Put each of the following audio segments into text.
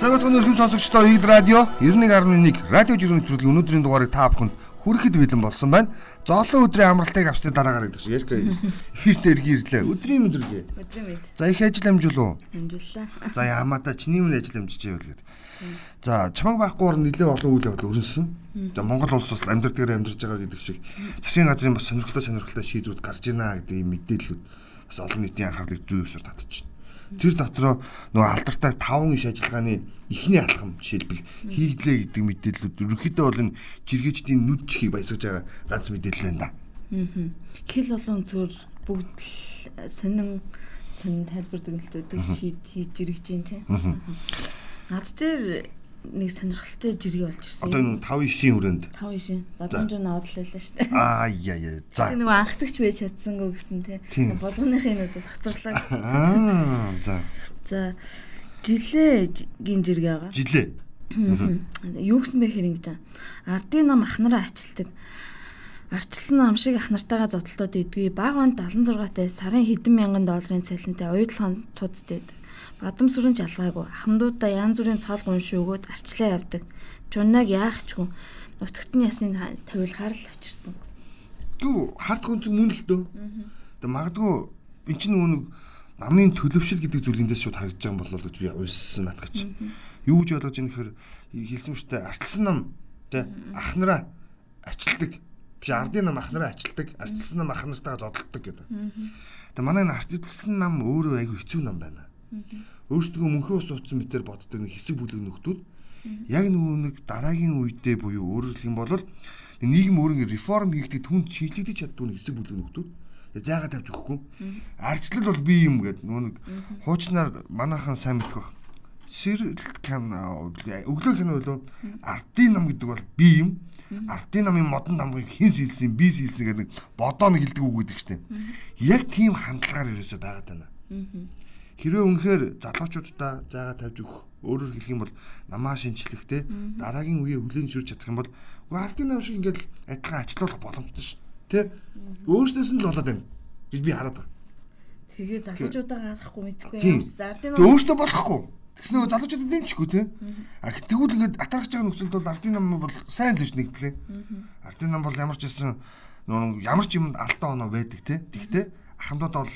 Сарватгын өрхөм сонсогчдоо Игд радио 91.1 радио жиргэн нэвтрүүлгийн өнөөдрийн дугаарыг та бүхэнд хүрэхэд бэлэн болсон байна. Зоолон өдрийн амралтыг авсны дараагаар гэдэг чинь ярих эфиртээ иргэн ирлээ. Өдрийн мэдрэлээ. Өдрийн мэд. За их ажил амжуул уу? Амжууллаа. За ямаата чиний минь ажил амжиж байвал гэдэг. За чамаг байхгүй орн нэлээ олон үйл явдал өрнөсөн. За Монгол улс бас амьдралдгаар амьдарч байгаа гэдэг шиг засгийн газрын бас сонирхолтой сонирхолтой шийдвэрүүд гарч ийна гэдэг ийм мэдээллүүд бас олон нийтийн анхаарлыг зүйсээр татчихна. Тэр дотроо нөгөө алдартай 5 иш ажиллагааны эхний алхам жишээлбэл хийгдлээ гэдэг мэдээллүүд ерөнхийдөө бол энэ жиргээчдийн нүд чихийг баясгаж байгаа ганц мэдээлэл байна да. Аа. Хэл олон зөвөр бүгд сонин сонин тайлбар дүгнэлтүүдийг хийж ирэж байна тийм. Над дээр нэг сонирхолтой жиргээ болж ирсэн. Одоо энэ 5 ишийн хүрээнд 5 ишийн бадамж наад л байлаа шүү дээ. Аа яа яа. За. Нөгөө анхдагч байж чадсангүй гэсэн тий. Болгоныхын нүдэд хоцорлоо гэсэн. Аа за. За жилээгийн жиргээ байгаа. Жилээ. Юу гэсэн бэ хэр ингэж ардын нам ахнараа ачилдаг. Арчилсан нам шиг ах нартайгаа зодтолтод идэггүй баг онд 76-тай сарын хэдэн мянган долларын цалинтай оюутлахын туудтай байдаг. Бадам сүрэн жалгаагүй ахмадуудаа янз бүрийн цол гунш өгөөд арчлаа явдаг. Жуннаг яах ч хүн нутагт нь ясны тавилгаар л авчирсан гэсэн. Гүү хард хүн зүг мөн л дөө. Тэгээ магадгүй эн чинь нэг намын төлөвшил гэдэг зүйлэндээс шууд харагдаж байгаа болов гэж би унссан надгач. Юу гэж бодож ийм хэр хэлсэн мэт арчилсан нам тэ ахнараа ачилдаг биш ардын нам ахнараа ачилдаг арчилсан нам ахнартайгаа зодтолдог гэдэг. Тэгээ манай энэ арчилсан нам өөрөө айгүй хэцүү нам байна Өөрсдөө мөнхөө ус утсан мэтэр боддог нэг хэсэг бүлэг нөхдүүд яг нөгөө нэг дараагийн үедээ буюу өөрөөр хэлэх юм бол нийгэм өөрөнгө реформ хийхдээ түнд шийдлэгдэж чаддаг нэг хэсэг бүлэг нөхдүүд заагаад тавьж өгөхгүй. Арчлал бол би юм гээд нөгөө нэг хуучнаар манайхан сайн мэдэх бах. Сэрэл кан өглөө кино болоо ардын нам гэдэг бол би юм. Ардын намын модон намыг хэн сэлсэн би сэлсэн гэдэг бодоо нэг хэлдэг үг гэдэг чинь. Яг тийм хандлагаар ерөөсөй байгаад байна. Хэрвээ үнэхээр залуучуудаа зайгаа тавьж өгөх өөрөөр хэлэх юм бол намаа шинчлэхтэй дараагийн үеэ хүлээн зөвшөөрч чадах юм бол үгүй ардын нам шиг ингээд адилхан ачлуулах боломжтой шүү. Тэ? Өөрөөсөөс нь л болоод байна. Би би хараад байгаа. Тэгээ залуучуудаа гаргахгүй мэдхгүй юм. Ардын нам өөрөөсөө болохгүй. Тэгс нөгөө залуучуудад дэмжихгүй тий. А тэгвэл ингээд атархаж байгаа нөхцөлд бол ардын нам бол сайн л биш нэгдлээ. Ардын нам бол ямар ч нөгөө ямар ч юмд алтан оноо байдаг тий. Тэгтээ ахмадууд бол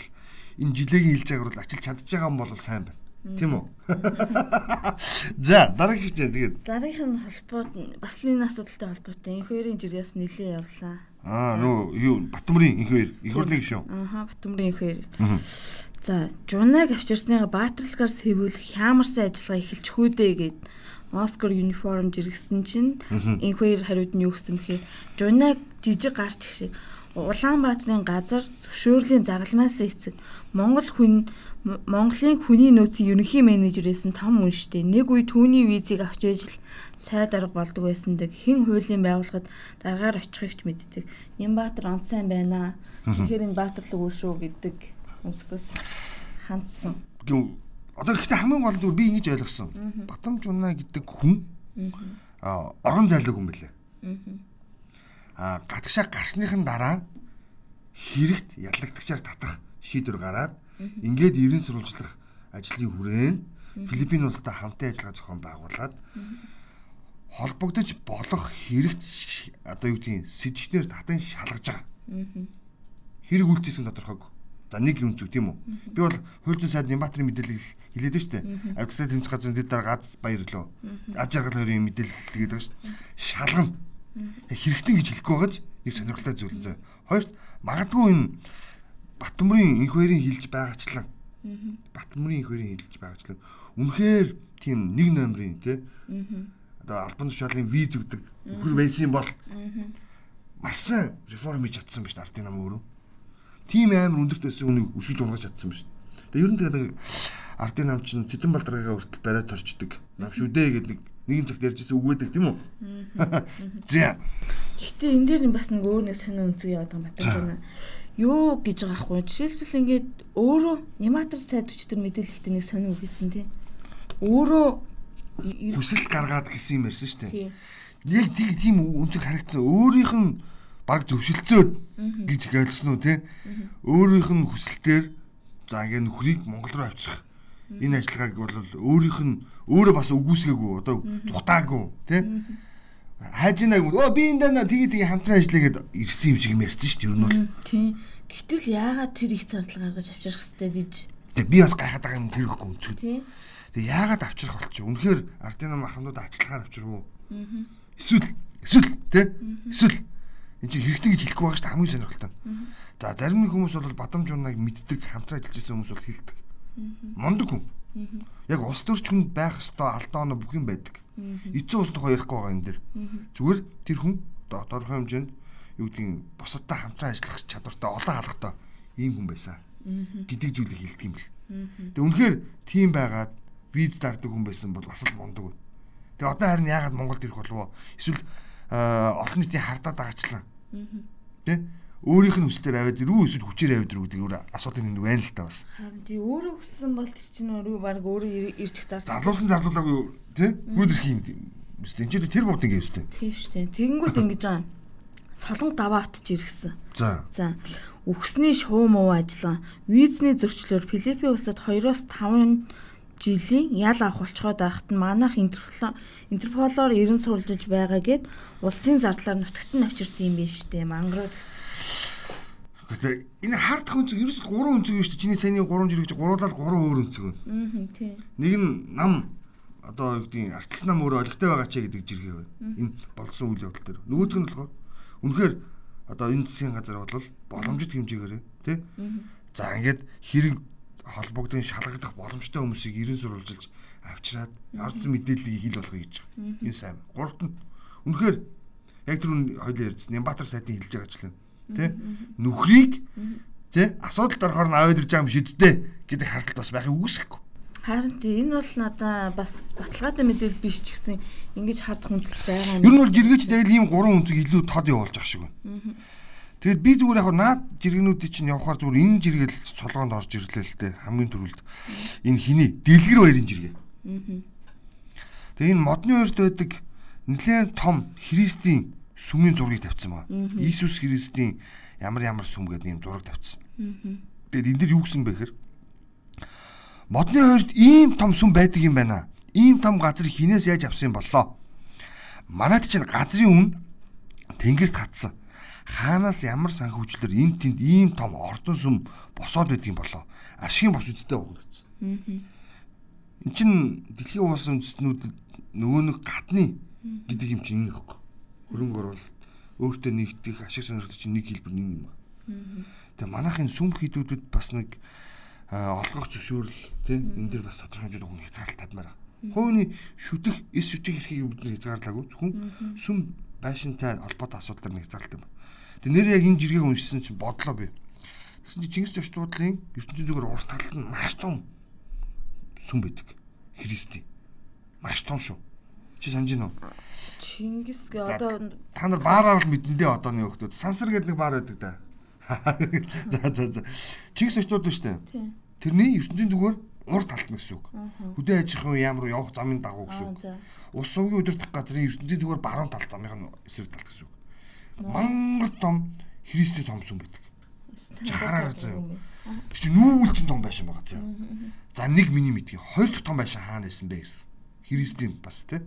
энэ жилийн хэлж байгаагаар бол ачилж чадчих байгаа юм бол сайн байна. Тийм үү? За, дараагийн шийдэ тэгээд. Дараагийнх нь холбоод бас энэ асуудалтай холбоотой энэ хоёрын жиргээс нэлээ явлаа. Аа, нөө юу Батмөрийн энэ хоёр, их хурлын гишүүн. Аа, Батмөрийн энэ хоёр. За, жунаг авчирсныга баатарлагаар сэвүүл хямарсан ажиллагаа эхэлж хүүдээ гээд Оскар uniform жиргсэн чинь энэ хоёр хариуд нь юу гэсэн бэхээр жунаг жижиг гарч их шиг Улаанбаатарын газар зөвшөөрлийн загалмаас эцэг Монгол хүн Монголын хүний нөөцийн ерөнхий менежерээс нь том үнштэй нэг үе түүний визийг авч ээж л сайд арга болдог байсандаг хэн хуулийн байгууллагад дараагаар очихыг ч мэддэг. Нямбаатар онцсайн байна. Тэгэхээр энэ баатарлаг үл шүү гэдэг өнцгөөс хандсан. Одоо ихтэй хамгийн гол зүйл би ингэж ойлгосон. Батамж унаа гэдэг хүн аа орон зайлаг хүн билээ. Аа гадагшаа гарсныхын дараа хэрэгт ялагдагчаар татах шийдвэр гараад ингээд ерэн сурвалжлах ажлын хүрээнд Филиппин улстай хамтын ажиллагаа зохион байгуулад холбогдож болох хэрэгт одоо юу гэдгийг сэжигтнэр татан шалгаж байгаа. Хэрэг үйлцсэн тодорхойг. За нэг юм зүг тийм үү. Би бол хууль зүйн сайд Нямбатрын мэдээлэл хэлээд шүү дээ. Авдтай тэмцэх газрын дэд дараа гац баяр лөө. Аж аргал хоёрын мэдээлэл гэдэг дээ. Шалгана хэрэгтэй гэж хэлэхгүй байгааз нэг сонирхолтой зүйл зөө. Хоёрт магадгүй энэ Батмөрийн инх хоёрын хилж байгаачлан Батмөрийн инх хоёрын хилж байгаачлан үнэхээр тийм нэг номерын тий одоо албан тушаалын виз өгдөг нөхөр байсан бол маш сайн реформ хийж чадсан биз ардын нам өөрөө. Тийм амар өндөрт өссөн үнийг өсгөж унгаж чадсан биз. Тэгээ ер нь тэгээд ардын нам чинь Тэдэн Балдаргагаа хүртэл бариад торчдөг. Нам шүү дээ гэдэг нэгэн цагт ярьжсэн үг байдаг тийм үү? За. Гэхдээ энэ дээр бас нэг өөр нэг сонио үнцэг яваад байгаа баталж байна. Юу гэж байгаа хгүй. Жишээлбэл ингээд өөрөө Яматар сайд өчтөр мэдээлэлтэй нэг сонио үг хэлсэн тийм. Өөрөө хүсэлт гаргаад гэсэн юм ярьсан шүү дээ. Яг тийм тийм үнцэг харагдсан. Өөрийнх нь баг зөвшөлдсөөд гэж ойлгосон уу тий. Өөрийнх нь хүсэлтээр за ингээ нөхрийг Монгол руу авчрах энэ ажиллагааг бол өөрийнх нь өөрөө бас үгүйсгээгүй одоо зүхтаагүй тий хайж нэг өө би энэ даа тгий тгий хамтран ажиллая гэд ирсэн юм шиг ярьсан шүү дээ ер нь бол. Тий. Гэтэл яагаад тэр их зардал гаргаж авчрах хэвтэй гэж? Тэгээ би бас гайхаад байгаа юм тэр ихгүй үнцгэн. Тэгээ яагаад авчрах болчих үнэхээр ардын махамнууд ажиллахаар авчрах уу? Эсвэл эсвэл тий эсвэл. Энэ чинь хэрэгтэй гэж хэлэхгүй байгаа шүү дээ хамгийн сонирхолтой. За зарим нэг хүмүүс бол бадамж унаг мэддэг хамтран ажиллаж байсан хүмүүс бол хэлдэг. Мондөг хүн. Яг улс төрч хүн байх ёстой алдаа оноо бүх юм байдаг. Эцэг ус тухай ярихгүй байгаа энэ дэр. Зүгээр тэр хүн тодорхой хэмжээнд юу гэдгийг бусадтай хамтран ажиллах чадвартай олон алгатай ийм хүн байсан гэдэг зүйлийг хэлдэг юм бэл. Тэгээ үнэхээр тийм байгаад виз дарддаг хүн байсан бол бас л мундаг. Тэгээ одоо харин яагаад Монголд ирэх болов? Эсвэл олон нийтийн хардаад байгаачлаа. Тэ? Өөрийнх нь хүсэлээр аваад ирүү эсвэл хүчээр аваад ирүү гэдэг өөр асуудал нэг байна л та бас. Харин тий өөрөө хүссэн бол тэр чинь өөрөө баг өөрөө ирчих зарж. Зарлуулсан зарлуулаагүй тий хүүд ирэх юм. Эсвэл энэ ч тэр бод ингэ өстэй. Тийм шүү дээ. Тэгэнгүүт ингэж байгаа. Солонго даваа атж иргсэн. За. За. Үхсний шуу муу ажиллаа. Визний зөрчлөөр Филиппин улсад 2-5 жилийн ял авах болцоход байхад нь манайх Интерполоор ерэн суралцж байгаа гэд улсын зардлаар нутагт нь авчирсан юм биш үү? Мангарууд гэсэн. Гэхдээ энэ хардах өнцөг ерөөсөд 3 өнцөг шүү дээ. Чиний саяны 3 жиргэж гуруулаад 3 өөр өнцөг байна. Аа тийм. Нэг нь нам одоо юу гэдгийг артист нам өөрөө олигтой байгаа ч гэдэг жиргээ байна. Энэ болсон үйл явдал дээр. Нөгөөх нь болохоор үнэхээр одоо энэ засгийн газар бол боломжит хэмжээгээр тий. За ингээд хэрэг холбогдсон шалгагдах боломжтой хүмүүсийг ерэн сурвалжилж авчираад орцсон мэдээллийг хил болгоё гэж байгаа. Энэ сайн. Гуравт нь үнэхээр яг тэр хоёлын ярьсан Нямбатар сайтын хэлж байгаа л тий нөхрийг тий асуудалд орохоор нь аваад ирж байгаа юм шидтэй гэдэг харалт бас байхыг үгүйсэхгүй. Харин энэ бол надаа бас баталгаатай мэдээлэл биш ч гэсэн ингэж хардах хүнсэл байгаа юм. Ер нь бол жиргээч тэгэл ийм гурван үнцэг илүү тод явуулж ах шиг байна. Тэгэд би зүгээр яг наад жиргэнүүдийн чинь явахаар зүгээр энэ жиргэл солгоонд орж ирлээ л дээ хамгийн түрүүлд. Энэ хиний дэлгэр баярын жиргээ. Тэгээ энэ модны хоёрт байдаг нэлээд том христийн сүмийн зургийг тавьсан байгаа. Иесус Христийн ямар ямар сүм гэдэг ийм зураг тавьсан. Тэгээд энэ дэр юу гэсэн бэ гэхээр модны хоёрт ийм том сүм байдаг юм байна. Ийм том газар хинээс яаж авсан болоо? Манайд чинь газрын үн тэнгэрт хатсан. Хаанаас ямар санхүүжлэр энэ тэнд ийм том ордон сүм босоод байд юм болоо? Ашигын бос үсттэй угнагдсан. Энд чин дэлхийн уулсан үндэстнүүд нөгөө нэг гадны гэдэг юм чинь энэ ихгүй хөрөнгө оруулалт өөртөө нэгтгэх ашиг сонирхол чинь нэг хэлбэр нэг юм байна. Тэгээ манайхын сүм хийдүүдэд бас нэг олгох зөвшөөрөл тий энэ дэр бас тодорхой хэмжээнд өгөх хязгаарлалт тавьмаар байна. Хууны шүтэх эс шүтэх эрхийг бид нэр хязгаарлаагүй зөвхөн сүм байшинтай холбоотой асуудал нэг хязгаарлалт юм. Тэгээ нэр яг энэ жиргэг уншсан чинь бодлоо би. Тэгсэн чинь Чингис Жорчдуудлын ертөнцийн зүгээр урт талд нь маш том сүм байдаг. Христийн. Маш том шүү. Чи санаж байна уу? Чингис гэ одоо та нар баараар л мэдэндээ одооны хүмүүс сансар гэдэг нэг баар байдаг да. За за за. Чингис очтууд нь штэ. Тэрний ертөнцийн зүгээр урд талт нь гэсэн үг. Хөдөө аж ахуйн яам руу явах замын дагуу гэсэн үг. Ус угийн удирдах газрын ертөнцийн зүгээр баруун талд замын эсрэг талт гэсэн үг. Мангар том Христийн цомсон байдаг. Чахаараа заяа. Тэр чинь нүүлцэн том байшин байгаа заяа. За нэг миний мэдгийг хоёр дахь том байшин хаана байсан бэ гэсэн. Христийн бас тий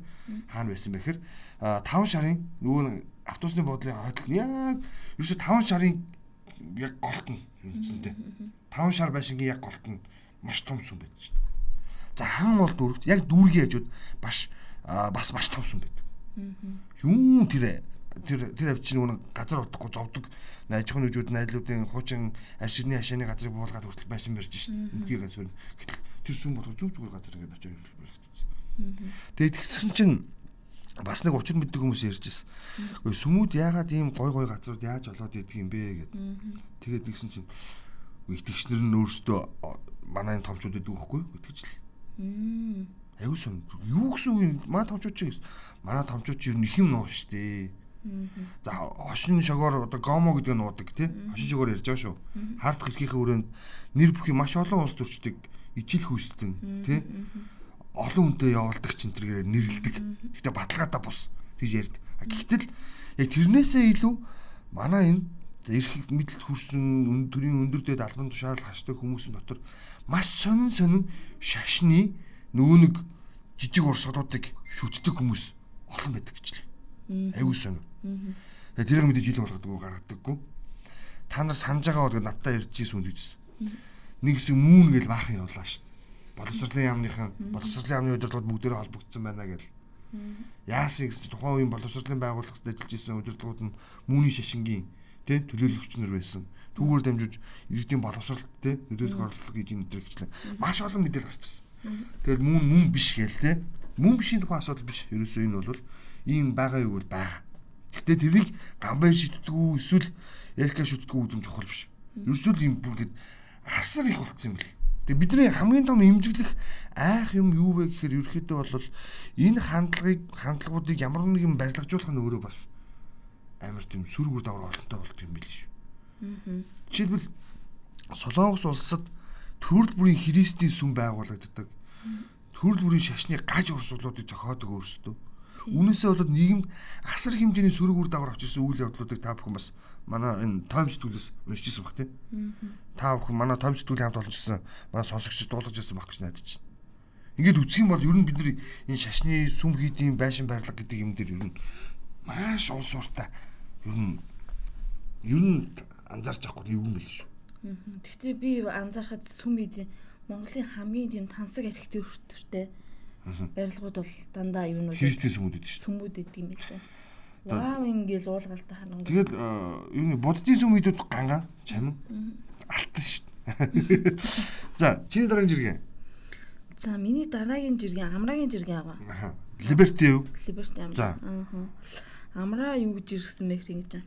хаана байсан бэ гэхээр таван шарын нөгөө автобусны буудлын хойдол нь яг ерөөсө таван шарын яг голт нь үндсэндээ. Таван шар байшингийн яг голт нь маш том сүм байдаг шүү дээ. За хан бол дүүрэгт яг дүүргийн хажууд баш бас маш том сүм байдаг. Юу тэр тэр тэр авч нөгөө газар утгагүй зовдөг аж ахуйн үжүүд найдлуудын хуучин арширны хашааны газрыг буулгаад хүртэл байшин барьж шít. Үхийг асуурна. Гэтэл тэр сүм бол зүг зүгээр газар ингээд очиж баригдчихсан. Тэгээд тэгсэн чинь бас нэг учир мэддэг хүмүүс ярьжсэн. Гэхдээ сүмүүд яагаад ийм гой гой газрууд яаж олоод идэх юм бэ гэд. Тэгээд тэгсэн чинь итгэгчнэр нь өөрсдөө манай томчуудад өгөхгүй итгэж л. Аюу сон. Юу гэсэн үг юм? Манай томчууд чинь манай томчууд чинь их юм ноо штэ. За хошин шогоор одоо гомо гэдэг нь уудаг тий. Хошин шогоор ярьж байгаа шүү. Хардах эрхийнхээ өрөөнд нэр бүхий маш олон улс төрчдөг ижил хүүстэн тий олон хүнтэй явуулдаг ч энэ нэрлдэг. Гэхдээ баталгаатай бус гэж ярьд. Гэхдээ яг тэрнээсээ илүү манай энэ эрх мэдлэлд хүрсэн төрийн өндөр дэд албан тушаал хаштай хүмүүсийн дотор маш сонин сонин шашны нөгөө нэг жижиг урсгалуудыг шүтдэг хүмүүс олон байдаг гэж л. Аюу сонин. Тэгээ тэрийг мэдээж ил болгодгоо гаргадаггүй. Та нар санаж байгаа бол надтай ярьж ирсэн үнд үзсэн. Нэг хэсэг мүүн гэж баахан явлаа шүү. Боловсролын яамныхан боловсролын яамны удирдлагууд бүгдээрээ холбогдсон байна гэл. Яасан гэсэн тухайн үеийн боловсролын байгууллагад ажиллаж исэн удирдлагууд нь мууны шашингийн тэ төлөөлөгч нар байсан. Түүгээр дамжиж иргэдийн боловсролт тэ нөлөөлөх орлого гэж энэ төр гэчлээ. Маш олон мэдээлэл гарчихсан. Тэгэл мөн мөн биш гээл тэ. Мөн бишийн тухайн асуудал биш. Ерөөсөө энэ бол ийм байгаа юу бол байгаа. Гэтэ тэрийг гамбай шийддэггүй эсвэл ярика шүтдэггүй үдэн чухал биш. Ерөөсөө л ийм бүр ингэ асар их болцсон юм бэл. Тэгээ бидний хамгийн том имжиглэх айх юм юу вэ гэхээр ерөөхдөө бол энэ хандлагыг хандлагуудыг ямар нэгэн барилгажуулах нь өөрөө бас амар тийм сүр үр дагавар олонтой болт юм билээ шүү. Жишээлбэл Солонгос улсад төрөл бүрийн христийн сүм байгуулагддаг. Төрөл бүрийн шашны гаж урсгалуудыг зохиодог өөрсдөө. Үүнээсээ болоод нийгэмд асар хэмжээний сөрөг үр дагавар авчирсан үйл явдлуудыг та бүхэн бас манай энэ тойм сэтгүүлээс уншижсэн баг тийм. Та бүхэн манай тойм сэтгүүлийн хамт олончсан манай сонсогчдод дуулгаж ирсэн баг гэж найдаж байна. Ингээд үсэх юм бол ер нь бид нар энэ шашны сүм хийдийн байшин барилга гэдэг юм дээр ер нь маш уус ууртай ер нь ер нь анзаарч авахгүй юу юм бэл шүү. Гэхдээ би анзаархад сүм эдийн Монголын хамгийн тийм тансаг архитектуртэй барилгууд бол дандаа юу нүү христийн сүмүүд гэдэг шүү. Сүмүүд гэдэг юм билээ. Вау ингээл уулгалтай харна. Тэгэл юу нэ буддийн сүмүүдүүд ганга чамин алтан шүү. За чиний дараагийн жиргэн. За миний дараагийн жиргэн амрагийн жиргэн аа. Liberty юу? Liberty амраа. Аа амраа юу гэж ирсэн бэ гэж байна.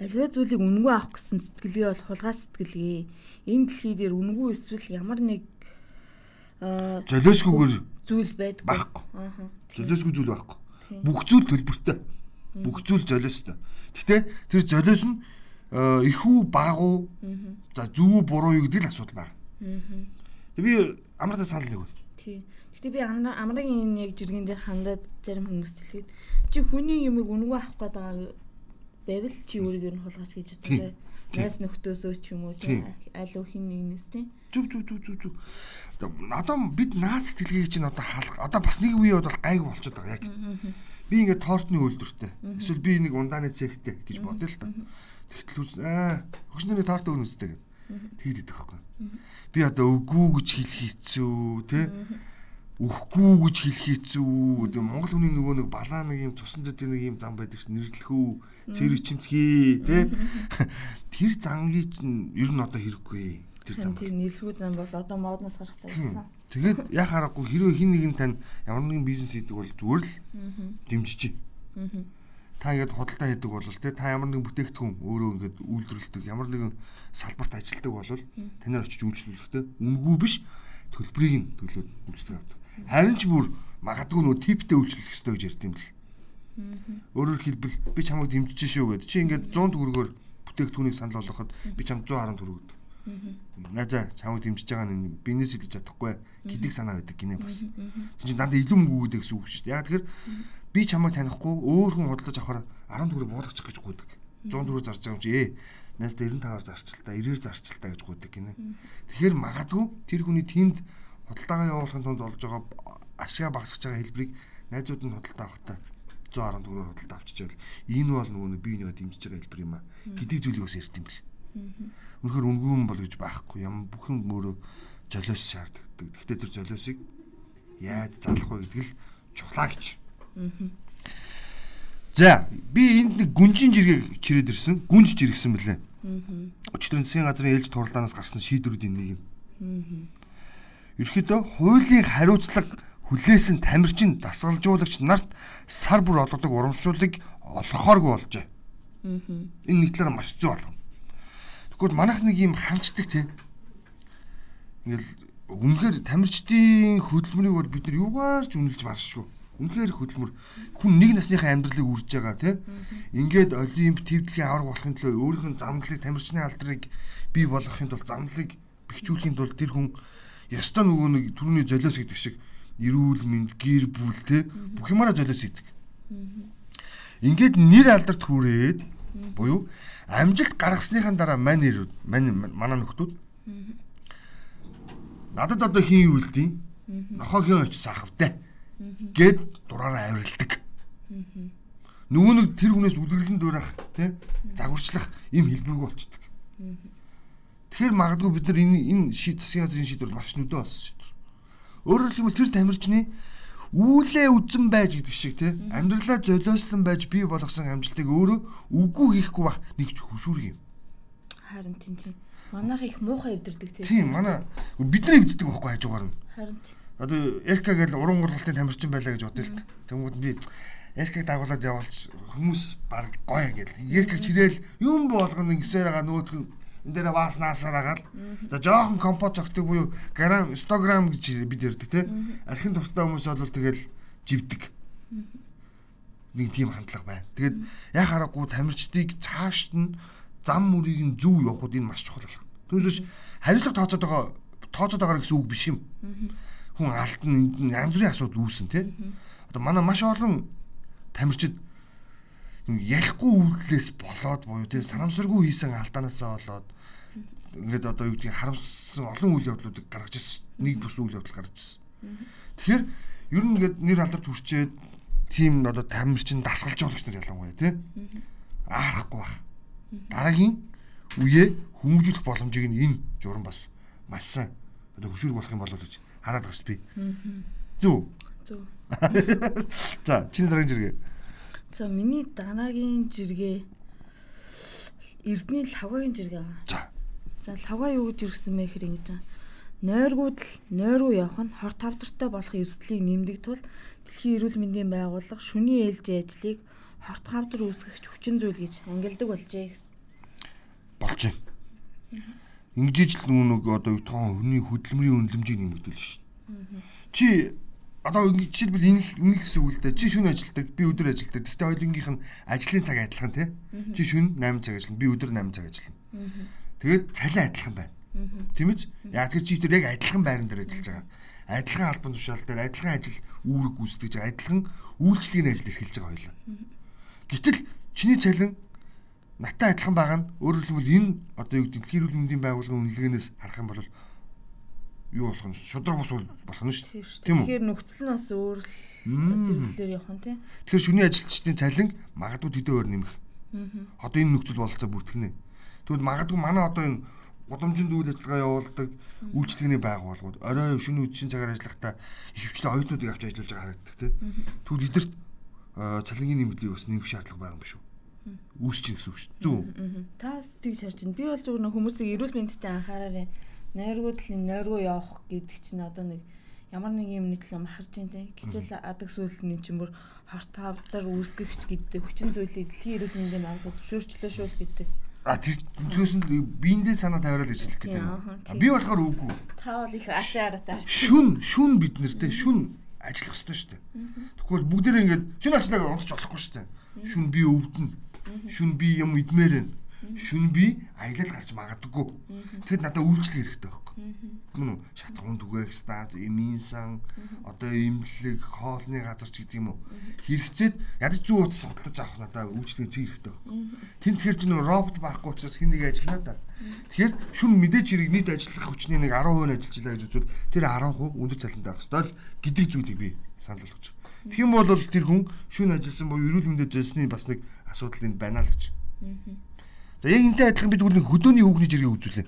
Аливаа зүйлийг үнгүй авах гэсэн сэтгэлгээ бол хулгай сэтгэлгээ. Энэ дэлхий дээр үнгүй эсвэл ямар нэг аа золиосгүйгээр зүйл байдаг. Багхгүй. Аа. Золиосгүй зүйл байхгүй. Бүх зүйл төлбөртэй. Бүх зүйл золиостой. Гэхдээ тэр золиос нь ихүү багуу за зөв буруу юу гэдэг л асуудал байна. Тэг би амраа санал нэг байна. Тий. Гэтэ би амрагийн энэ яг жиргэн дээр хандаад зарим хүмүүст хэлэхэд чи хүний юмыг үнэгүй авах гээд байгаа байвал чи өөрийгөө нь хулгаач гэж боддог. Найс нөхдөөсөө ч юм уу тийм аль хин нэгнээс тийм. Зүг зүг зүг зүг зүг. Одоо бид наац сэтгэлгээг чинь одоо хаалга одоо бас нэг үе бол гайг болчиход байгаа яг. Би ингээд тортны үйлдвэртэй. Эсвэл би нэг ундааны цэгтэй гэж бодъё л та. Тэгтэл аа хөшнөрийн торт өгнө үстэй гэдэг. Тэгэд идэх байхгүй. Би одоо үгүй гэж хэлэх хэцүү тий өхгүй гэж хэлэх хэцүү. Монгол хүний нөгөө нэг балаа нэг юм цусан дэдийн нэг юм зам байдаг ш нэрлэхүү, цэр ичимтгий тий. Тэр зангийн чинь ер нь одоо хэрэггүй. Тэр зам. Тэр нэрлэхүү зам бол одоо модноос гарах цагсан. Тэгээд яг харахгүй хэрвээ хин нэг нь тань ямар нэгэн бизнес хийдэг бол зүгээр л дэмжиж. Та ингээд худалдаа хийдэг бол тий та ямар нэгэн бүтээгдэхүүн өөрөө ингээд үйлдвэрлэдэг, ямар нэгэн салбарт ажилладаг бол танаар очиж үйлчлүүлэхтэй үнгүй биш төлбөрийг нь төлөөд үйлчлэг авдаг. Харин ч бүр магадгүй нөө типтэй үйлчлэх хэрэгтэй гэж ярьд юм бэл. Өөрөөр хэлбэл би чамайг дэмжиж шүү гэд. Чи ингээд 100 төгрөгөөр бүтээгдэхүүнийг санал болгоход би чам 110 төгрөг өгдөг. Найзаа чамайг дэмжиж байгаа нь бизнес хийж чадахгүй гэдэг санаа байдаг гинэ бас. Чи дандаа илүү мөнгө өгдөг гэсэн үг шүү дээ. Яг тэгэхээр би чамайг танихгүй өөр хүн худалдаж авахаар 10 төгрөг буулгачих гэж гуйдаг. 100 төгрөг зарж байгаа юм чи ээ найз 95-аар зарчлаа 90-аар зарчлаа гэж гуйдаг гинэ. Тэгэхээр магадгүй тэр хүний тэнд худалдаагаа явуулахын тулд олж байгаа ашигаа багасгаж байгаа хэлбэрийг найзууд нь худалдаа авахтаа 110 төгрөгөөр худалдаа авчижээ бол энэ бол нөгөө бие бинийгээ дэмжиж байгаа хэлбэр юм а гэдэг зүйлийг бас ярьд юм бэл. Үнэхээр үнгүүн бол гэж байхгүй юм бүх юм өөрөө золиос шаарддаг. Гэхдээ тэр золиосыг яаж залах вэ гэдэг л чухлаа гэж. За би энд нэг гүнжин жиргэг чирээд ирсэн. Гүнж жиргсэн мөлий. Өчигдөр засгийн газрын ээлж турлаанаас гарсан шийдвэрүүдийн нэг юм ерөөхдөө хуулийн хариуцлага хүлээсэн тамирчин дасгалжуулагч нарт сар бүр олгодог урамшууллыг олгохооргүй болжээ. Энэ нэг талаараа маш зүг болгоно. Тэгвэл манайх нэг юм ханчдаг тийм. Ингээл үнэхээр тамирчдын хөдөлмөрийг бол бид нар юугаар ч үнэлж баршгүй. Үнэхээр хөдөлмөр хүн нэг насныхаа амьдралыг үрж байгаа тийм. Ингээд олимп твдлэгийн авраг болохын тулд өөрийнх нь замналыг тамирчны алдрыг бий болгохын тулд замналыг бэхжүүлэхийн тулд тэр хүн ястаа нөгөө нэг түрүүний золиос гэдэг шиг эрүүл мэнд гэр бүл те бүх юмараа золиос идэг. Ингээд нэр алдарт хүрээд Буюу амжилт гаргасныхаа дараа мань ирүүд, мань манай нөхдүүд надад одоо хин юу илдیں۔ Нохогийн очиж сахавтай гэд дураараа авиралдаг. Нөгөө нэг тэр хүнээс үлгэрлэн дуурах тий загварчлах им хэлбэргүй болчдөг. Тэгэхээр магадгүй бид нар энэ энэ шийд засгийн газрын шийдвэр маш нүдэ болсон шийдвэр. Өөрөөр хэлбэл тэр тамирчны үүлээ үзэн байж гэдэг шиг тий амьдралаа золиослон байж бий болгосон амжилтыг өөрөө үгүй хийхгүй бах нэг хөшүүрэг юм. Харин тийм тийм. Манайх их муухай өвдөрдөг тий. Тийм манай бидний өвддөг байхгүй хажуугаар нь. Харин тийм. Одоо Эрка гэж уран ургалтын тамирчин байлаа гэж бодъё л та. Тэнгүүд би Эркийг дагуулад явуулч хүмүүс баг гоё гэл. Эркийг чирээл юм болгоно ингэсээр байгаа нөгөөх нь энэ дээр ваас наасаар агаал. За жоохон компот зогтөг буюу грамм 100 грамм гэж бид ярьдаг те. Архин дуртай хүмүүс бол тэгэл живдэг. Нэг тийм хандлага байна. Тэгээд яг харахгүй тамирчдыг цаашд нь зам мөрийг нь зөв явахд энэ маш чухал болох. Түүнээс хариуцлага тооцоод байгаа тооцоод байгаа гэсэн үг биш юм. Хүн алтан янз бүрийн асуудал үүсэн те. Одоо манай маш олон тамирчид ярихгүй үйлдэлээс болоод буюу те санамсаргүй хийсэн алдаанаасаа болоод ингээд одоо юу гэдгийг харамссан олон үйл явдлуудыг гаргаж ирсэн. Нэг бус үйл явдал гаргаж ирсэн. Тэгэхээр ер нь ингээд нэр алдарт хүрчээд тийм одоо тамирчин дасгалж жуулагч нар ялангуяа тий аарахгүй баг. Дараагийн үеэ хүмүүжүүлэх боломжийг нь энэ журам бас маш сайн одоо хөшүүрэг болох юм болов гэж хараад гарч би. Зүг. Зөв. За чиний дараагийн жиргээ. За миний дараагийн жиргээ Эрдний лавгагийн жиргээ. За. За лавга юу гэж ирсэн бэ гэхээр ингэж байна. Нойргууд л нойруу явах нь хор тавдартай болох эрсдлийг нэмдэг тул Дэлхийн эрүүл мэндийн байгууллага шүний ээлжийн ажлыг хорт хавдар үүсгэх хүчин зүйл гэж ангилдаг болжээ гэсэн. Болж байна. Ингэж л нүг одоо юу тухайн хүний хөдөлмөрийн үнэлэмжийг нэмэгдүүлнэ шүү. Чи одоо жишээлбэл энэ л энэ л гэсэн үг л дээ. Чи шүн ажилдаг, би өдөр ажилдаг. Гэхдээ хоёулынгийнх нь ажлын цаг адилхан тий. Чи шүн 8 цаг ажиллана, би өдөр 8 цаг ажиллана. Тэгээд цалин адилхан байна. Тийм үү? Яг тэр чи тэр яг адилхан байран дээр ажиллаж байгаа. Адилхан албан тушаал дээр адилхан ажил үүрэг гүйцэтгэж адилхан үйлчлэгийн ажил эрхэлж байгаа хоёлаа. Гэтэл чиний цалин наттай адилхан байгаа нь өөрөөр хэлбэл энэ одоо юу гэдэг дэлхийн эрүүл мэндийн байгууллагын үнэлгээнээс харах юм бол юу болох нь шудраг бус болох нь шүү дээ. Тийм үү? Тэгэхээр нөхцөл нь бас өөр л зэрэглэлээр явах нь тийм. Тэгэхээр шүний ажилчдын цалин магадгүй төдөө өөр нэмэх. Одоо энэ нөхцөл бололцоо бүртгэнэ. Тэгвэл магадгүй манай одоо энэ гудамжинд үйл ажиллагаа явуулдаг үйлчлэгний байгууллагууд орой шөнө үдшин цагаар ажиллахдаа ихэвчлэн оюутнуудыг авч ажиллаж байгаа харагддаг тийм. Тэгвэл эдгэрт цалингийн нэмэлтийг бас нэмэх шаардлага байгаа юм биш үү? Үүсч чинь гэсэн үг шүү. Зөв. Та бас тэгж харж байна. Би бол зөвхөн хүмүүсийг эрүүл мэндэд анхаараарай. Нойргууд л нойргоо явах гэдэг чинь одоо нэг ямар нэг юм махарч юм те. Гэтэл адаг сүлдний чинь бүр хорт тавдар үүсгэгч гэдэг хүчин зүйлийг дэлхийн эрүүл мэндийн байгууллага зөвшөөрчлөө шүү л гэдэг А тэр зүгээс нь биендээ санаа тавиараа гэж хэлэх гэдэг юм. Би болохоор үгүй. Та бол их асаараа Шүн, шүн бид нартэй шүн ажиллах хэрэгтэй шүү дээ. Тэгвэл бүгдээрээ ингээд шүн ажиллааг унтаж болохгүй шүү дээ. Шүн би өвдөн. Шүн би юм идмээр байна шүн би аялал гарч магадгүй. Тэгэд надад үйлчлэх хэрэгтэй байхгүй. Мөн үү? Шатгуун түгээх стац, эмийн сан, одоо эмнэлэг, хоолны газар ч гэдэг юм уу. Хэрэгцээд ядаж зүү утас судалж авах надад үйлчлэх зүй хэрэгтэй байхгүй. Тэн тэгэхээр чинь робот байхгүй учраас хин нэг ажиллаа да. Тэгэхээр шүн мэдээж хэрэг нийт ажиллах хүчний нэг 10% ажиллажлаа гэж үзвэл тэр 10% өндөр цалинтай байх ёстой л гэдэг зүйлийг би санал болгож байна. Тэгэх юм бол тэр хүн шүн ажилласан буюу эрүүл мэндэд зөсний бас нэг асуудал энд байна л гэж. За яг энтэй адилхан бид нэг хөдөөний хүүхний жиргээ үзүүлээ.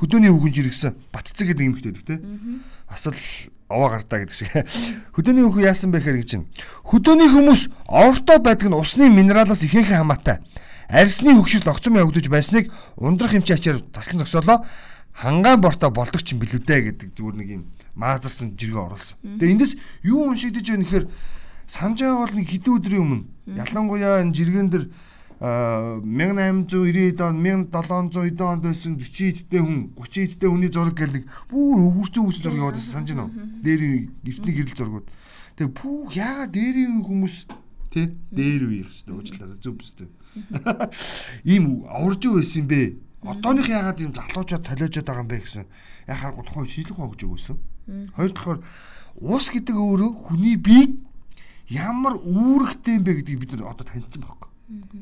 Хөдөөний хүүхэн жиргсэн батцэг гэдэг юм хтэйдэг те. Бас л овоо гартаа гэдэг шиг. Хөдөөний хүүхэн яасан бэ гэхээр гэж чинь. Хөдөөний хүмүүс орто байдаг нь усны минералаас ихээхэн хамаатай. Арсны хөгшил огцом явагдаж байсныг ундрах хэмжээ ачаар таслан зогсоолоо хангаан борто болдог ч юм билүүдэ гэдэг зүгээр нэг юм маазарсан жиргээ оруулсан. Тэгээ эндээс юу уншигдэж байна гэхээр санаж байгаа бол нэг хэдэн өдрийн өмнө ялангуяа энэ жиргэн дээр 1890-ад он 1700 онд байсан 40 эдтэй хүн 30 эдтэй хүний зураг гэл нэг бүр өвөрцөө өвс зураг яваад байсан санаж байна уу? Дээрийн эртний гэрэл зургууд. Тэгээ пүү яага дээрийн хүмүүс тий дээр үеих шүү дээ уучлаарай зүг бүстэй. Ийм аварж байсан юм бэ? Одооных яагаад ийм залуучууд толиожод байгаа юм бэ гэсэн яхаар тухайн шийдэх хоо гэж өгөөсөн. Хоёр дахь уус гэдэг өөрөө хүний бие ямар үүрэгтэй юм бэ гэдгийг бид нар одоо таньсан байхгүй.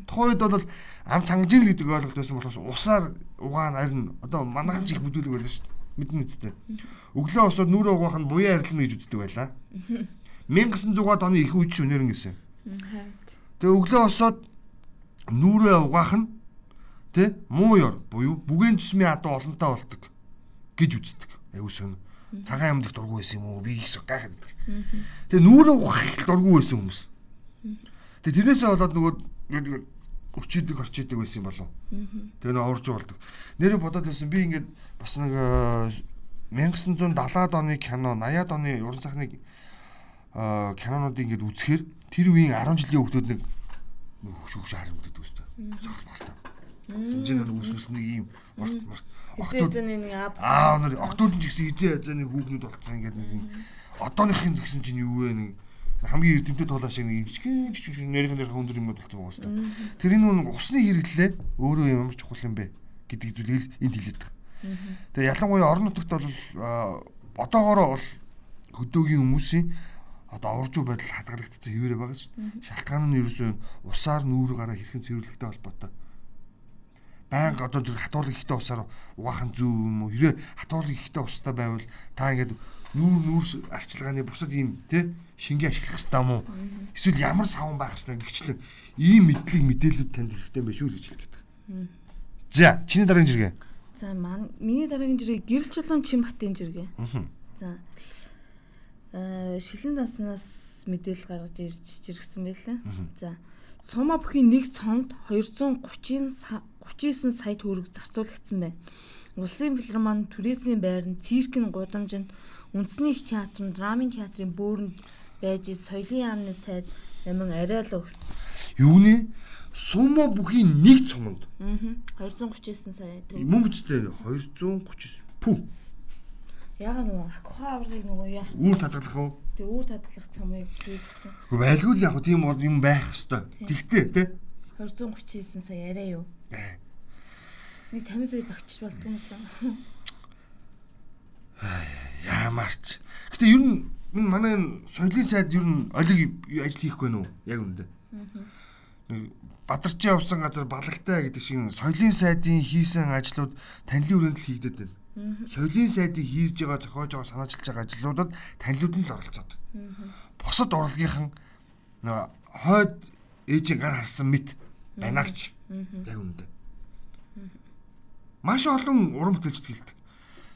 Тухайн үед бол ам цангажин гэдэг ойлголт байсан болохоос усаар угаан харин одоо манайхан чих бүдүүлэг байлаа шүү дээ. Мэднэ үсттэй. Өглөө осоод нүрээ угаах нь буян арилна гэж үздэг байлаа. 1900-аад оны их үед ч үнэрэн гэсэн. Тэгээ өглөө осоод нүрээ угаах нь тэ муу ёр буюу бүгээн цэсмийн адуу олонтой болдог гэж үздэг. Аюу сөн. Цагаан амьд их дургу байсан юм уу? Би их гайхаад. Тэгээ нүрээ угаах дургу байсан хүмүүс. Тэгээ тэрнээсээ болоод нөгөө өчидэг орчидэг байсан юм болов. Тэгээ нөө уурж болдог. Нэрээ бодоод байсан би ингээд бас нэг 1970-аад оны кино, 80-аад оны уран сайхны кинонуудыг ингээд үзэхээр тэр үеийн 10 жилийн хүүхдүүд нэг хөш хөш харамддаг үстэй. Сохолтой. Хинжээр үс үс нэг юм март март. Аа өнөр октод ч гэсэн хизээ хазааны хүүхнүүд болцсон ингээд нэг одооныхын гэсэн чинь юу вэ нэг хамгийн эрдэмтэд тулаа шиг нэг жижигэн жижиг нэрхэн нэрхэн өндөр юм болсон байгаа юм. Тэр энэ нэг усны хэрэглээ өөрөө ямар чухал юм бэ гэдэг зүйлийг энд хэлээд байгаа. Тэгээ ялангуяа орон нутагт бол одоогоороо бол хөдөөгийн хүмүүсийн одоо оржуу байдал хадгалагдсан хэвээрээ байгаа ш. Шалтгаан нь ерөөсөө усаар нүүр гараа хэрхэн цэвэрлэхтэй холбоотой. Баянга одоо тэр хатуулах ихтэй усаар угаах нь зөв юм уу? Хэрэг хатуулах ихтэй устай байвал та ингээд нүүр нүүр арчилгааны бусад ийм тий шингээ ашиглах хэрэгтэй уу? Эсвэл ямар савн байх хэрэгтэй гихчлэн ийм мэдлэг мэдээлүүд танд хэрэгтэй байх шүү гэж хэлдэг. За, чиний дараагийн жиргээ. За, миний дараагийн жиргээ гэрэл чулуун Чимбатын жиргээ. За. Аа, шилэн данснаас мэдээлэл гаргаж ирж жиргсэн байлаа. За. Сума бүхийн нэг цомд 230 39 сая төгрөг зарцуулагдсан байна. Улсын филармон туризмын байранд циркийн гудамжинд үндэсний их театрын драмын театрын бөөрөнд байж соёлын яамны сайд амин арай л өгс. Юуны сумо бүхийн нэг цомонд. Аа. 239 сая төгрөг. Мөн үстэй 239. Пү. Яга нөгөө аква аврагыг нөгөө яах вэ? Үүр татгалах уу? Тэг үүр татгалах цомыг хийлгсэн. Гэхдээ байлгүй л яг тийм бол юм байх хэвээр. Тэгтээ тий. 239 сая арай юу? Нэг 50 сая багчч болдгоо юм лээ. Яамарч. Гэтэ ер нь энэ манай соёлын сайд ер нь олиг ажил хийхгүй нүү? Яг үнэндээ. Бадарчин явсан газар балагтай гэдэг шиг соёлын сайдын хийсэн ажлууд танилын хүрээнд л хийгдэт байна. Соёлын сайдын хийж байгаа зохиож байгаа санаачилж байгаа ажлуудад танилуд нь л оролцоод. Бусад урлагийнхан нөө хойд ээжийн гар харсан мэт банаагч яг үнэндээ маш олон уран бүтээлчд хэлдэг.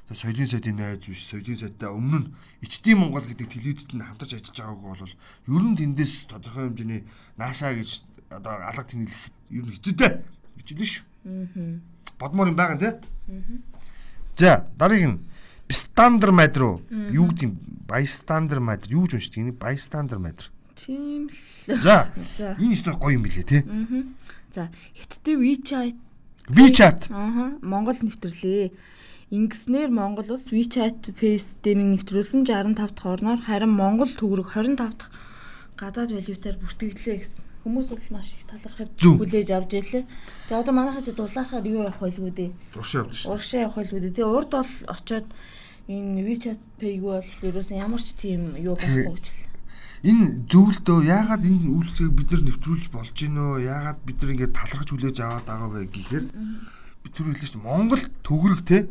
Тэгээ соёлын сайдын найз биш, соёлын сайдтай өмнө нь Ичдийн Монгол гэдэг телевизэд нь хамтарч ажиллаж байгааг бол ер нь тэндээс тодорхой хэмжээний наашаа гэж одоо алга тэнэлэх ер нь хэцүүтэй хэлнэ шүү. Аа. Бодмоор юм байгаа нэ. Аа. За, дараагийн нь Бистандер мад руу юу гэдэг юм? Байстандер мад юу гэж уншдаг? Энэ байстандер мад. Тийм л. За. Энэ ч гоё юм билээ те. Аа. За, хятадын WeChat WeChat. Аа, Монгол нэвтрлээ. Ингэснээр Монгол улс WeChat Pay системийг нэвтрүүлсэн 65 дахь орноор харин Монгол төгрөг 25 дахь гадаад валютаар бүртгэлээ гэсэн. Хүмүүс бол маш их талархаж хүлээж авч ирлээ. Тэгээ одоо манайхаа ч дулаахаар юу явах байлгүй дээ. Уршаа явдаг шүү. Уршаа явах байлгүй дээ. Тэгээ урд бол очоод энэ WeChat Pay-г бол ерөөсөн ямар ч тийм юу байхгүй гэж энэ зөвлөдөө яагаад энэ үйлчлэгийг бид нар нэвтрүүлж болж гинөө яагаад бид нар ингээд талархаж хүлээж аваад байгаа вэ гэхээр түр хэлсэн чинь Монгол төгрөг те.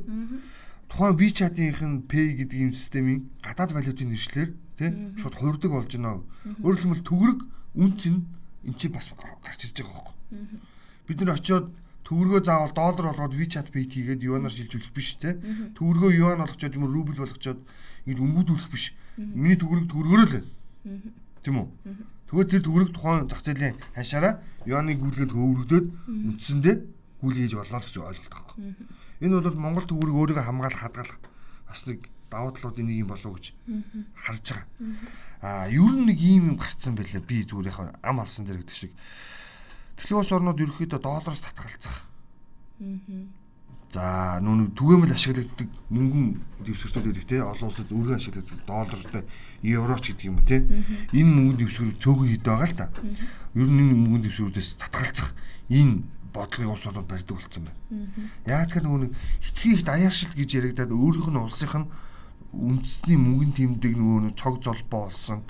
Тухайн WeChat-ийн Pay гэдэг юм системийн гадаад валютын нэршлэр те шууд хуурдаг болж гинөө өөрөөр хэлбэл төгрөг үнц нь эн чинь бас гарч ирж байгаа байхгүй бид нар очиод төгрөгөө заавал доллар болгоод WeChat Pay хийгээд юанаар шилжүүлэх биш те. Төгрөгөө юан болгочоод юм рубль болгочоод ингэж өмгүүдүүлэх биш. Миний төгрөг төгрөгөөрөө л байна Тийм үү? Тэгвэл тэр төгрөг тухайн зах зээлийн хашаараа юаны гүйлгээд хөвөрөгдөд үндсэндээ гүйл хийж боллоо гэсэн ойлголт байхгүй. Энэ бол Монгол төгрөг өөрийгөө хамгаалах хадгалах бас нэг давуу талуудын нэг юм болов гэж харж байгаа. Аа, ер нь нэг ийм юм гарцсан байлаа. Би зүгээр яг ам алсан дээр гэдэг шиг. Дэлхийн улс орнууд ерөөхдөө доллароос татгалцах. За нүүн түгээмэл ашиглагддаг мөнгөн дэвсгэртүүд гэдэг те олон улсад өргөн ашиглагддаг доллартай евроч гэдэг юм уу те энэ мөнгөнд дэвсгэр цөөхөн хэд байгаа л та. Ер нь энэ мөнгөнд дэвсгэрүүдээс татгалзах энэ бодлогын улс орнууд барьдаг болсон байна. Яг тэр нөгөө хитрхи их даяаршил гэж яригадад өөрийнх нь улсынх нь үндэсний мөнгөн тэмдэг нөгөө цог золбоо болсон.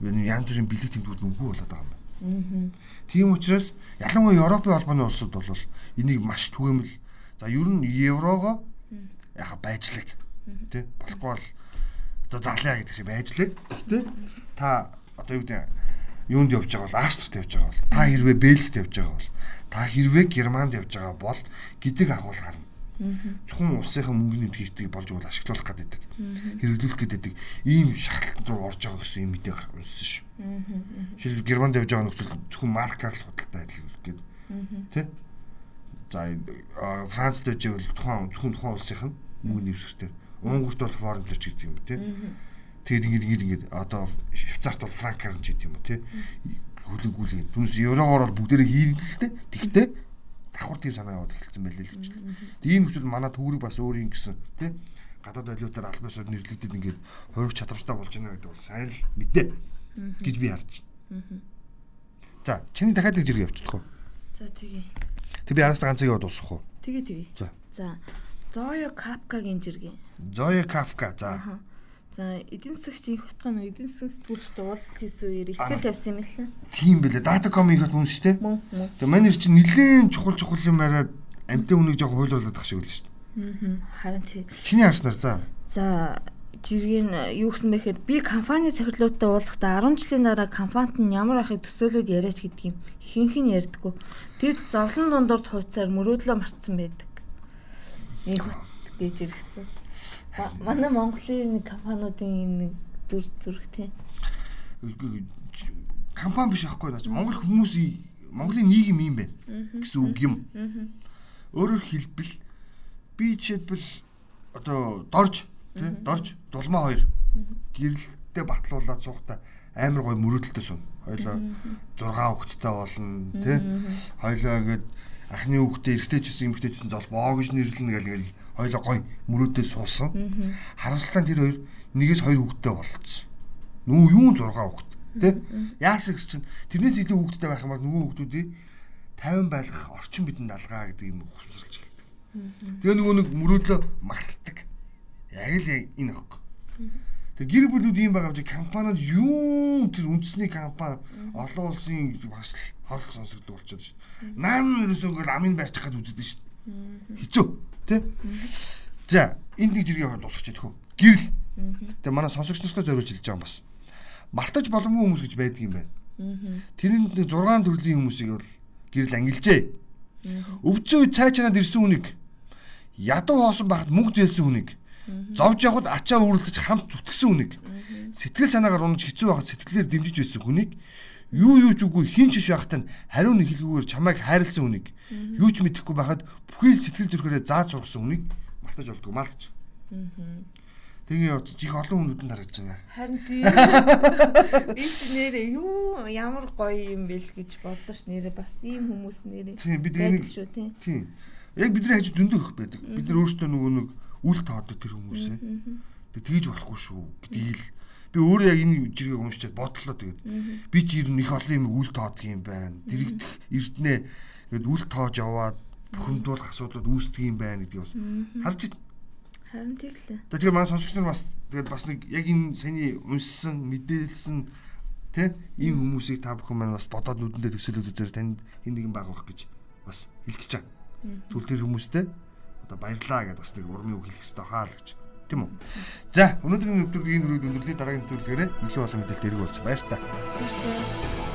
Янз бүрийн бэлэг тэмдгүүд үгүй болоод байгаа юм байна. Тийм учраас ялангуяа Европын холбооны улсууд бол энийг маш түгээмэл. За ер нь еврого яха байжлаг тий болохгүй бол одоо зарлаа гэдэг шиг байжлаг тий та одоо юу гэдэг юунд явж байгаа бол Австрид явж байгаа бол та хэрвээ Бельгид явж байгаа бол та хэрвээ Германд явж байгаа бол гэдэг агуул гарна Зөвхөн улсынхаа мөнгөний хийдгийг болж бол ашиглуулах гэдэг. Хэрэглүүлэх гэдэг ийм шахалт руу орж байгаа гэсэн юм мэдээ унссан шүү. Жишээлбэл Германд явж байгаа нөхцөл зөвхөн маркаар л худалдаа ажиллах гэдэг. Тэ? За Францд байж бол тухайн зөвхөн тухайн улсын мөнгөний хэвсгэр. Унгарт бол форумлч гэдэг юм тэ. Тэгээд ингэж ингэж ингэж одоо Швейцарт бол франкаар ч гэдэг юм тий. Хүлэнгүүлэн. Түнс еврогоор бол бүгдээрээ хийлгэлтэй. Тэгтээ давхар тийм санаа яваад эхэлсэн байлээ л гэж. Тэгээ ийм нөхцөл манай төврийг бас өөр юм гэсэн тий гадаад валютаар албан ёсоор нэрлэгдээд ингээд хориг чадвартай болж байна гэдэг бол сайн л мэдээ гэж би харж байна. За чиний дахиад нэг зэрэг явчихдаг уу? За тэгье. Тэг би араас ганцыг яваад дуусгах уу? Тэгье тэгье. За. За Зоё Капкагийн зэрэг. Зоё Кафка за. За эдийн их утгаа нэг эдийн засгийн сэтгүүлчтэй уулзалт хийсэн үеэр ихтгэл тавьсан юм лээ. Тийм бэлээ. Датаком ихот хүн шүү дээ. Мөн мөн. Тэгээ манер чинь нилээн чухал чухал юм байгаад амтын үнийг жоох хуйлуулдаг шиг л шүү дээ. Аа. Харин чи. Чиний харснаар за. За жиргэн юу гэсэн бэхээр би компани цахирлуудтай уулзахдаа 10 жилийн дараа компанид нь ямар ахыг төсөөлөд яриач гэдэг юм ихэнх нь ярьдаггүй. Тэр зовлон дундуур хууцаар мөрөөдлөө мартсан байдаг. Их гэж иргсэн. Манай Монголын компаниудын нэг дүр зүрх тийм. Компани биш аахгүй наач Монгол хүмүүс Монголын нийгэм юм байна гэсэн үг юм. Өөрөөр хэлбэл би жишээлбэл одоо дорж тий дорж дулмаа хоёр гэрэлтэй батлуулаад суухта амар гой мөрөөдөлтэй сум. Хоёлоо 6 хүүхэдтэй болно тий. Хоёлоо ингээд ахны хүүхдээ ч гэсэн золбоо гэж нэрлэнэ гэл ингээл хоёлоо гой мөрөөдөл суусан. Харамсалтай тэр хоёр нэгээс хоёр хүүхдтэй болцсон. Нүү юу 6 хүүхд тий? Яасан гэж чинь тэрнээс илүү хүүхдтэй байх юм бол нөгөө хүүхдүүдийг 50 байлгах орчин бидэнд алгаа гэдэг юм ухамсарлж эхэлдэг. Тэгээ нөгөө нэг мөрөөдлөө мартдаг. Яг л энэ аахгүй. Тэгээ гэр бүлүүд ийм байгаа юм чи компаниуд юу тэр үндэсний компани олон улсын бас хол сонсогддог болчиход шүү Наан ерөөсөө ингээл амын барьчих гээд үздэг шүү дээ. Хэцүү тий? За энд нэг жиргээ хаа дуусгач ядах уу? Гэрэл. Тэгээ манай сонсогч нартай зориулж хэлж байгаа юм бас. Мартаж боломгүй хүмүүс гэж байдаг юм байна. Тэрэнд нэг 6 төрлийн хүмүүсийг бол гэрэл ангилжээ. Өвцөн үе цайчнаад ирсэн хүнийг ядуу хоосон байхад мөнгө зээлсэн хүнийг зовж явхад ачаа үүрлэж хамт зүтгэсэн хүнийг сэтгэл санаагаар унаж хэцүү байхад сэтгэлээр дэмжиж байсан хүнийг юу юу ч үгүй хин ч биш байхад нь хариу нэг хэлгүүгээр чамайг хайрлсан хүнийг юу ч мэдэхгүй байхад бүхий л сэтгэл зүрхээрээ зааж сургасан хүнийг мартаж болдгоо маа гэж. Тэгээ явж их олон хүмүүдэнд харагдаж байна. Харин тийм. Би ч нэрээ юу ямар гоё юм бэл гэж бодлоо ш нэрээ бас ийм хүмүүс нэрээ. Тийм бид нэг шүү тийм. Тийм. Яг бидний хажуу зөндөө их байдаг. Бид нар өөрсдөө нөгөө нэг үл таадаг тэр хүмүүсээ. Тэг тэгж болохгүй шүү гэдгийг л би өөрөө яг энэ жиргэг уншичаад бодлоо тэгээд. Би ч ер нь их олон юм үл тоодг юм байна. Дэрэгдэх эрднэ гээд үл тоож яваад бухимдуулах асуудлууд үүсдэг юм байна гэдгийг бас. Харж Харин тэглээ. Тэгэхээр манай сонсогч нар бас тэгээд бас нэг яг энэ саний унссан, мэдээлсэн тэ ийм хүмүүсийг та бүхэн маань бас бодоод нүдэндээ төсөөлөд үзээр танд энэ нэгэн баг байх гэж бас хэлэх гэж байна. Түл тэр хүмүүстэй одоо баярлаа гэдээ бас нэг урмын үг хэлэх хэрэгтэй хаа л гэж тийм үү. За өнөөдрийн нэвтрүүлгийн энэ үрийг өндөрлөе дараагийн нэвтрүүлгээрээ илүү олон мэдээлэл дэрэг болсон. Баяр та. Баяр та.